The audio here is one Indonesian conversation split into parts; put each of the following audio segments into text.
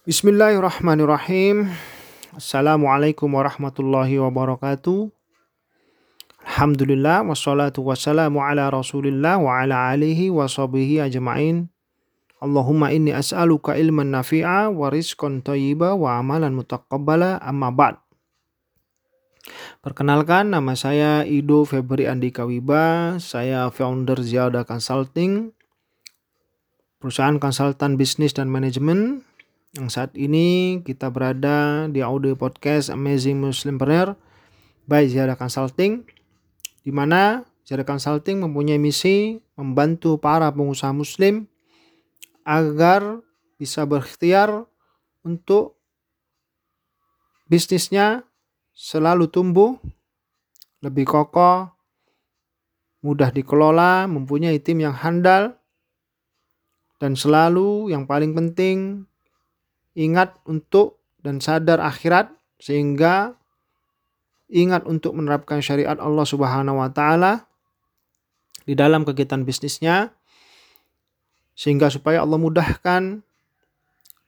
Bismillahirrahmanirrahim. Assalamualaikum warahmatullahi wabarakatuh. Alhamdulillah wassalatu wassalamu ala rasulillah wa ala alihi wa sahbihi ajma'in. Allahumma inni as'aluka ilman nafi'a wa rizqan thayyiba wa amalan mutaqabbala amma ba'd. Perkenalkan nama saya Ido Febri Andika Wiba, saya founder Ziada Consulting, perusahaan konsultan bisnis dan manajemen yang saat ini kita berada di audio podcast Amazing Muslim Partner by Ziada Consulting di mana Ziada Consulting mempunyai misi membantu para pengusaha muslim agar bisa berikhtiar untuk bisnisnya selalu tumbuh, lebih kokoh, mudah dikelola, mempunyai tim yang handal, dan selalu yang paling penting ingat untuk dan sadar akhirat sehingga ingat untuk menerapkan syariat Allah Subhanahu wa taala di dalam kegiatan bisnisnya sehingga supaya Allah mudahkan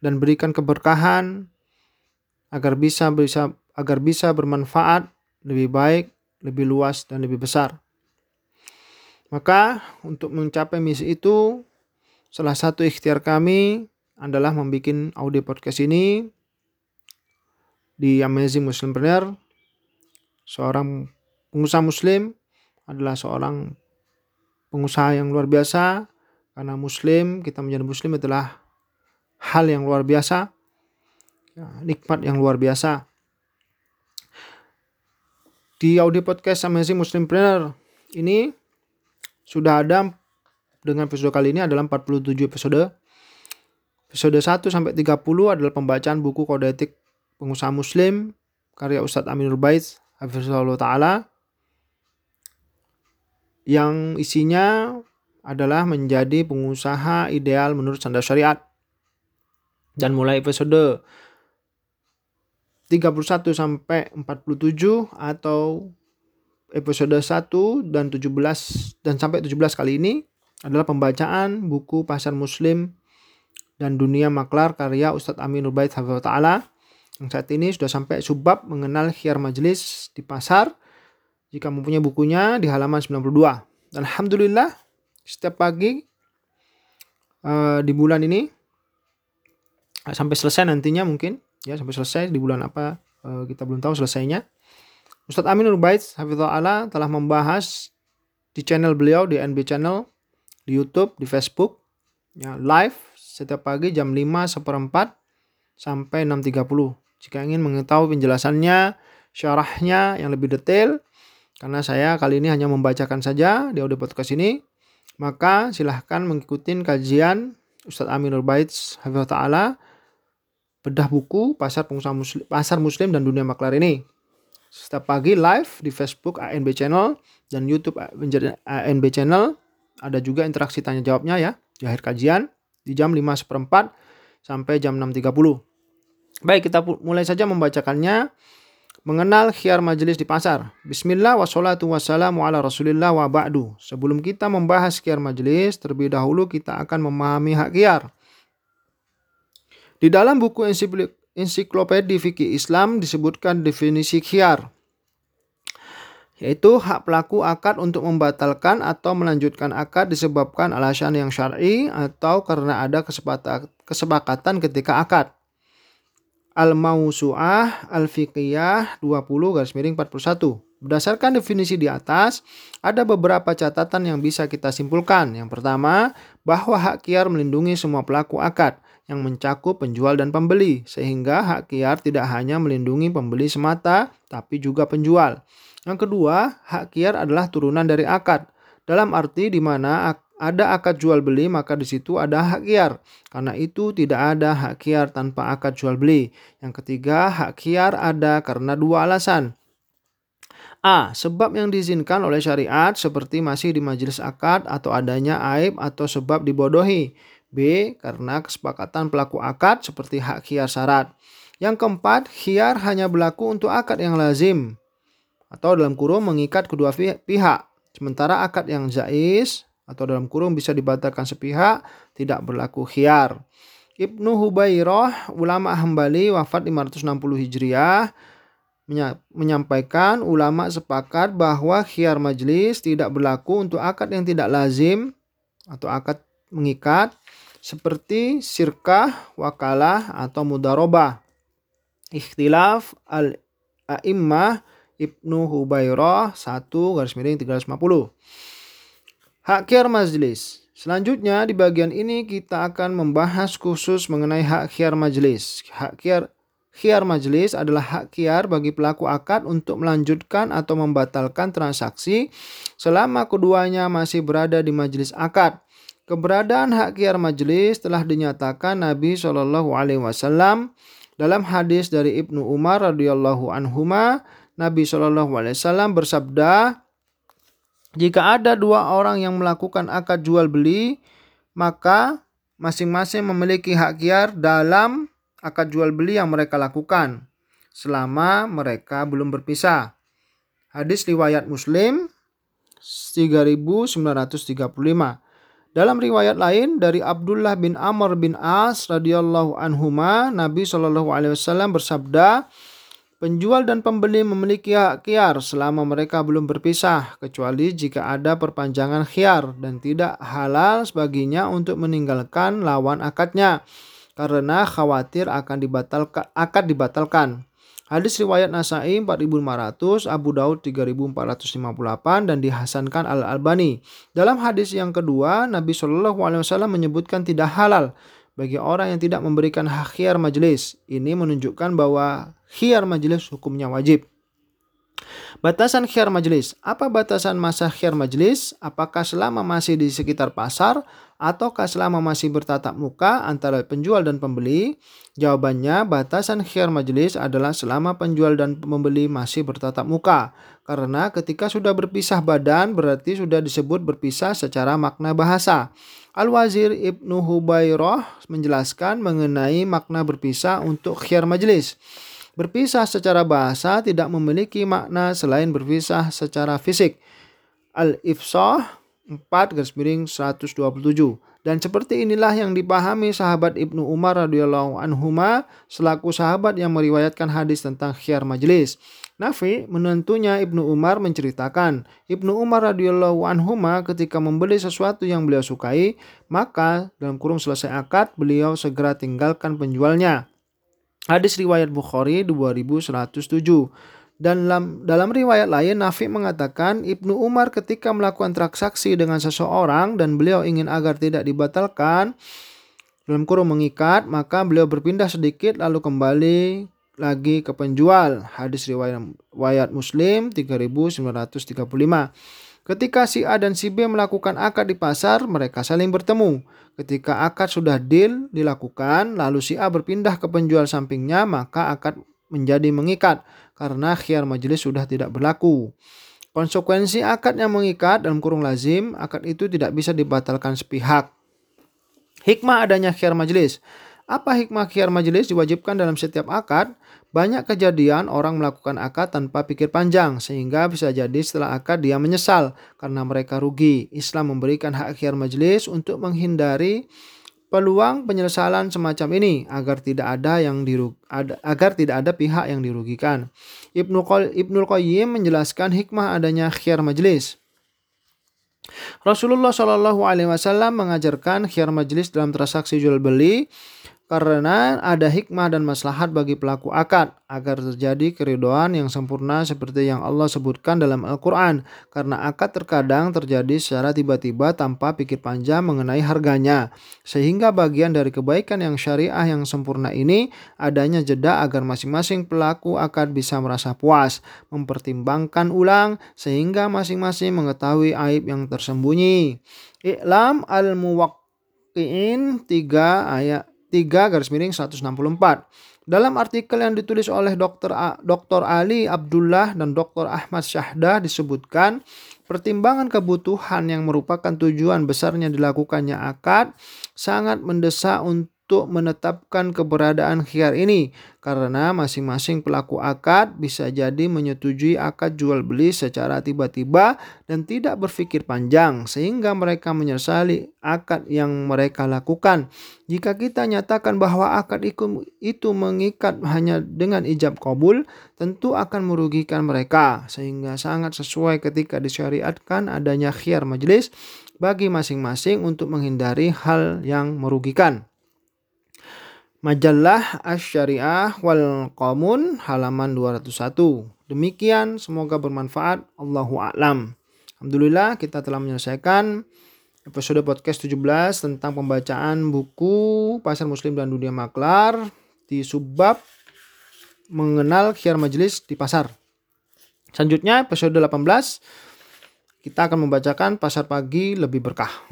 dan berikan keberkahan agar bisa bisa agar bisa bermanfaat lebih baik, lebih luas dan lebih besar. Maka untuk mencapai misi itu salah satu ikhtiar kami adalah membuat audio podcast ini di Amazing Muslimpreneur. Seorang pengusaha muslim adalah seorang pengusaha yang luar biasa karena muslim, kita menjadi muslim adalah hal yang luar biasa, ya, nikmat yang luar biasa. Di audio podcast Amazing Muslimpreneur ini sudah ada dengan episode kali ini adalah 47 episode Episode 1 sampai 30 adalah pembacaan buku Kode Etik Pengusaha Muslim karya Ustadz Aminur Bait Hafizullah Ta'ala yang isinya adalah menjadi pengusaha ideal menurut standar syariat. Dan mulai episode 31 sampai 47 atau episode 1 dan 17 dan sampai 17 kali ini adalah pembacaan buku Pasar Muslim dan Dunia Maklar karya Ustadz Amin Ubaid Ta'ala yang saat ini sudah sampai subbab mengenal khiar majelis di pasar jika mempunyai bukunya di halaman 92. Dan Alhamdulillah setiap pagi uh, di bulan ini sampai selesai nantinya mungkin ya sampai selesai di bulan apa uh, kita belum tahu selesainya. Ustadz Amin Ubaid Ta'ala telah membahas di channel beliau di NB Channel di YouTube, di Facebook, ya live setiap pagi jam 5 seperempat sampai 6.30. Jika ingin mengetahui penjelasannya, syarahnya yang lebih detail, karena saya kali ini hanya membacakan saja di audio podcast ini, maka silahkan mengikuti kajian Ustadz Aminul Baits Hafizah Ta'ala bedah buku pasar pengusaha muslim, pasar muslim dan dunia maklar ini. Setiap pagi live di Facebook ANB Channel dan YouTube ANB Channel. Ada juga interaksi tanya jawabnya ya di akhir kajian di jam 5 seperempat sampai jam 6.30. Baik, kita mulai saja membacakannya. Mengenal khiar majelis di pasar. Bismillah wassalatu wassalamu ala rasulillah wa ba'du. Sebelum kita membahas khiar majelis, terlebih dahulu kita akan memahami hak khiar. Di dalam buku ensiklopedia fikih Islam disebutkan definisi khiar yaitu hak pelaku akad untuk membatalkan atau melanjutkan akad disebabkan alasan yang syar'i atau karena ada kesepakatan ketika akad. Al-Mausu'ah Al-Fiqiyah 20 garis miring 41. Berdasarkan definisi di atas, ada beberapa catatan yang bisa kita simpulkan. Yang pertama, bahwa hak kiar melindungi semua pelaku akad yang mencakup penjual dan pembeli, sehingga hak kiar tidak hanya melindungi pembeli semata, tapi juga penjual. Yang kedua, hak kiar adalah turunan dari akad. Dalam arti di mana ada akad jual beli maka di situ ada hak kiar. Karena itu tidak ada hak kiar tanpa akad jual beli. Yang ketiga, hak kiar ada karena dua alasan. A. Sebab yang diizinkan oleh syariat seperti masih di majelis akad atau adanya aib atau sebab dibodohi. B. Karena kesepakatan pelaku akad seperti hak kiar syarat. Yang keempat, khiar hanya berlaku untuk akad yang lazim atau dalam kurung mengikat kedua pihak. Sementara akad yang jais atau dalam kurung bisa dibatalkan sepihak tidak berlaku khiar. Ibnu Hubairah, ulama Hambali wafat 560 Hijriah, menyampaikan ulama sepakat bahwa khiar majlis tidak berlaku untuk akad yang tidak lazim atau akad mengikat seperti sirkah, wakalah, atau mudarobah. Ikhtilaf al-a'immah Ibnu Hubairah 1 garis miring 350. Hak majlis Selanjutnya di bagian ini kita akan membahas khusus mengenai hak khiar majelis. Hak khiar khiar majelis adalah hak khiar bagi pelaku akad untuk melanjutkan atau membatalkan transaksi selama keduanya masih berada di majelis akad. Keberadaan hak khiar majelis telah dinyatakan Nabi Shallallahu alaihi wasallam dalam hadis dari Ibnu Umar radhiyallahu anhuma Nabi Shallallahu alaihi wasallam bersabda jika ada dua orang yang melakukan akad jual beli, maka masing-masing memiliki hak kiar dalam akad jual beli yang mereka lakukan selama mereka belum berpisah. Hadis riwayat Muslim 3935. Dalam riwayat lain dari Abdullah bin Amr bin As radhiyallahu anhuma, Nabi Shallallahu alaihi wasallam bersabda, Penjual dan pembeli memiliki hak khiar selama mereka belum berpisah, kecuali jika ada perpanjangan khiar dan tidak halal baginya untuk meninggalkan lawan akadnya, karena khawatir akan dibatalkan, akad dibatalkan. Hadis riwayat Nasai 4500, Abu Daud 3458 dan dihasankan Al Albani. Dalam hadis yang kedua, Nabi Shallallahu alaihi wasallam menyebutkan tidak halal bagi orang yang tidak memberikan hak khiar majelis. Ini menunjukkan bahwa khiar majelis hukumnya wajib. Batasan khiar majelis. Apa batasan masa khiar majelis? Apakah selama masih di sekitar pasar ataukah selama masih bertatap muka antara penjual dan pembeli? Jawabannya, batasan khiar majelis adalah selama penjual dan pembeli masih bertatap muka. Karena ketika sudah berpisah badan berarti sudah disebut berpisah secara makna bahasa. Al-Wazir Ibnu Hubairah menjelaskan mengenai makna berpisah untuk khiar majelis. Berpisah secara bahasa tidak memiliki makna selain berpisah secara fisik. Al-Ifsah 4 garis miring 127. Dan seperti inilah yang dipahami sahabat Ibnu Umar radhiyallahu anhuma selaku sahabat yang meriwayatkan hadis tentang khiar majlis. Nafi menentunya Ibnu Umar menceritakan, Ibnu Umar radhiyallahu anhuma ketika membeli sesuatu yang beliau sukai, maka dalam kurung selesai akad beliau segera tinggalkan penjualnya. Hadis riwayat Bukhari 2107. Dan dalam, dalam riwayat lain Nafi mengatakan Ibnu Umar ketika melakukan transaksi dengan seseorang dan beliau ingin agar tidak dibatalkan dalam kurung mengikat maka beliau berpindah sedikit lalu kembali lagi ke penjual. Hadis riwayat, riwayat Muslim 3935. Ketika si A dan si B melakukan akad di pasar, mereka saling bertemu. Ketika akad sudah deal dilakukan, lalu si A berpindah ke penjual sampingnya, maka akad menjadi mengikat karena khiar majelis sudah tidak berlaku. Konsekuensi akad yang mengikat dalam kurung lazim, akad itu tidak bisa dibatalkan sepihak. Hikmah adanya khiar majelis. Apa hikmah khiar majelis diwajibkan dalam setiap akad? Banyak kejadian orang melakukan akad tanpa pikir panjang, sehingga bisa jadi setelah akad dia menyesal karena mereka rugi. Islam memberikan hak khiar majelis untuk menghindari peluang penyesalan semacam ini agar tidak ada yang dirug, agar tidak ada pihak yang dirugikan. Ibnu Ibnu Qayyim menjelaskan hikmah adanya khiar majelis. Rasulullah Shallallahu Alaihi Wasallam mengajarkan khiar majelis dalam transaksi jual beli karena ada hikmah dan maslahat bagi pelaku akad agar terjadi keridoan yang sempurna seperti yang Allah sebutkan dalam Al-Quran. Karena akad terkadang terjadi secara tiba-tiba tanpa pikir panjang mengenai harganya. Sehingga bagian dari kebaikan yang syariah yang sempurna ini adanya jeda agar masing-masing pelaku akad bisa merasa puas mempertimbangkan ulang sehingga masing-masing mengetahui aib yang tersembunyi. I'lam al-muwaqqi'in 3 ayat 3 garis miring 164. Dalam artikel yang ditulis oleh Dr. A, Dr. Ali Abdullah dan Dr. Ahmad Syahdah disebutkan pertimbangan kebutuhan yang merupakan tujuan besarnya dilakukannya akad sangat mendesak untuk untuk menetapkan keberadaan khiar ini karena masing-masing pelaku akad bisa jadi menyetujui akad jual beli secara tiba-tiba dan tidak berpikir panjang sehingga mereka menyesali akad yang mereka lakukan. Jika kita nyatakan bahwa akad itu mengikat hanya dengan ijab kabul, tentu akan merugikan mereka sehingga sangat sesuai ketika disyariatkan adanya khiar majelis bagi masing-masing untuk menghindari hal yang merugikan. Majalah Asy-Syariah wal Qamun halaman 201. Demikian semoga bermanfaat. Allahu a'lam. Alhamdulillah kita telah menyelesaikan episode podcast 17 tentang pembacaan buku Pasar Muslim dan Dunia Maklar di subbab mengenal khiar majelis di pasar. Selanjutnya episode 18 kita akan membacakan pasar pagi lebih berkah.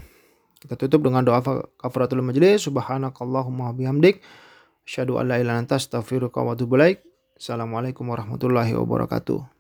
Kita tutup dengan doa kafaratul majlis. Subhanakallahumma bihamdik. Asyhadu an la anta Assalamualaikum warahmatullahi wabarakatuh.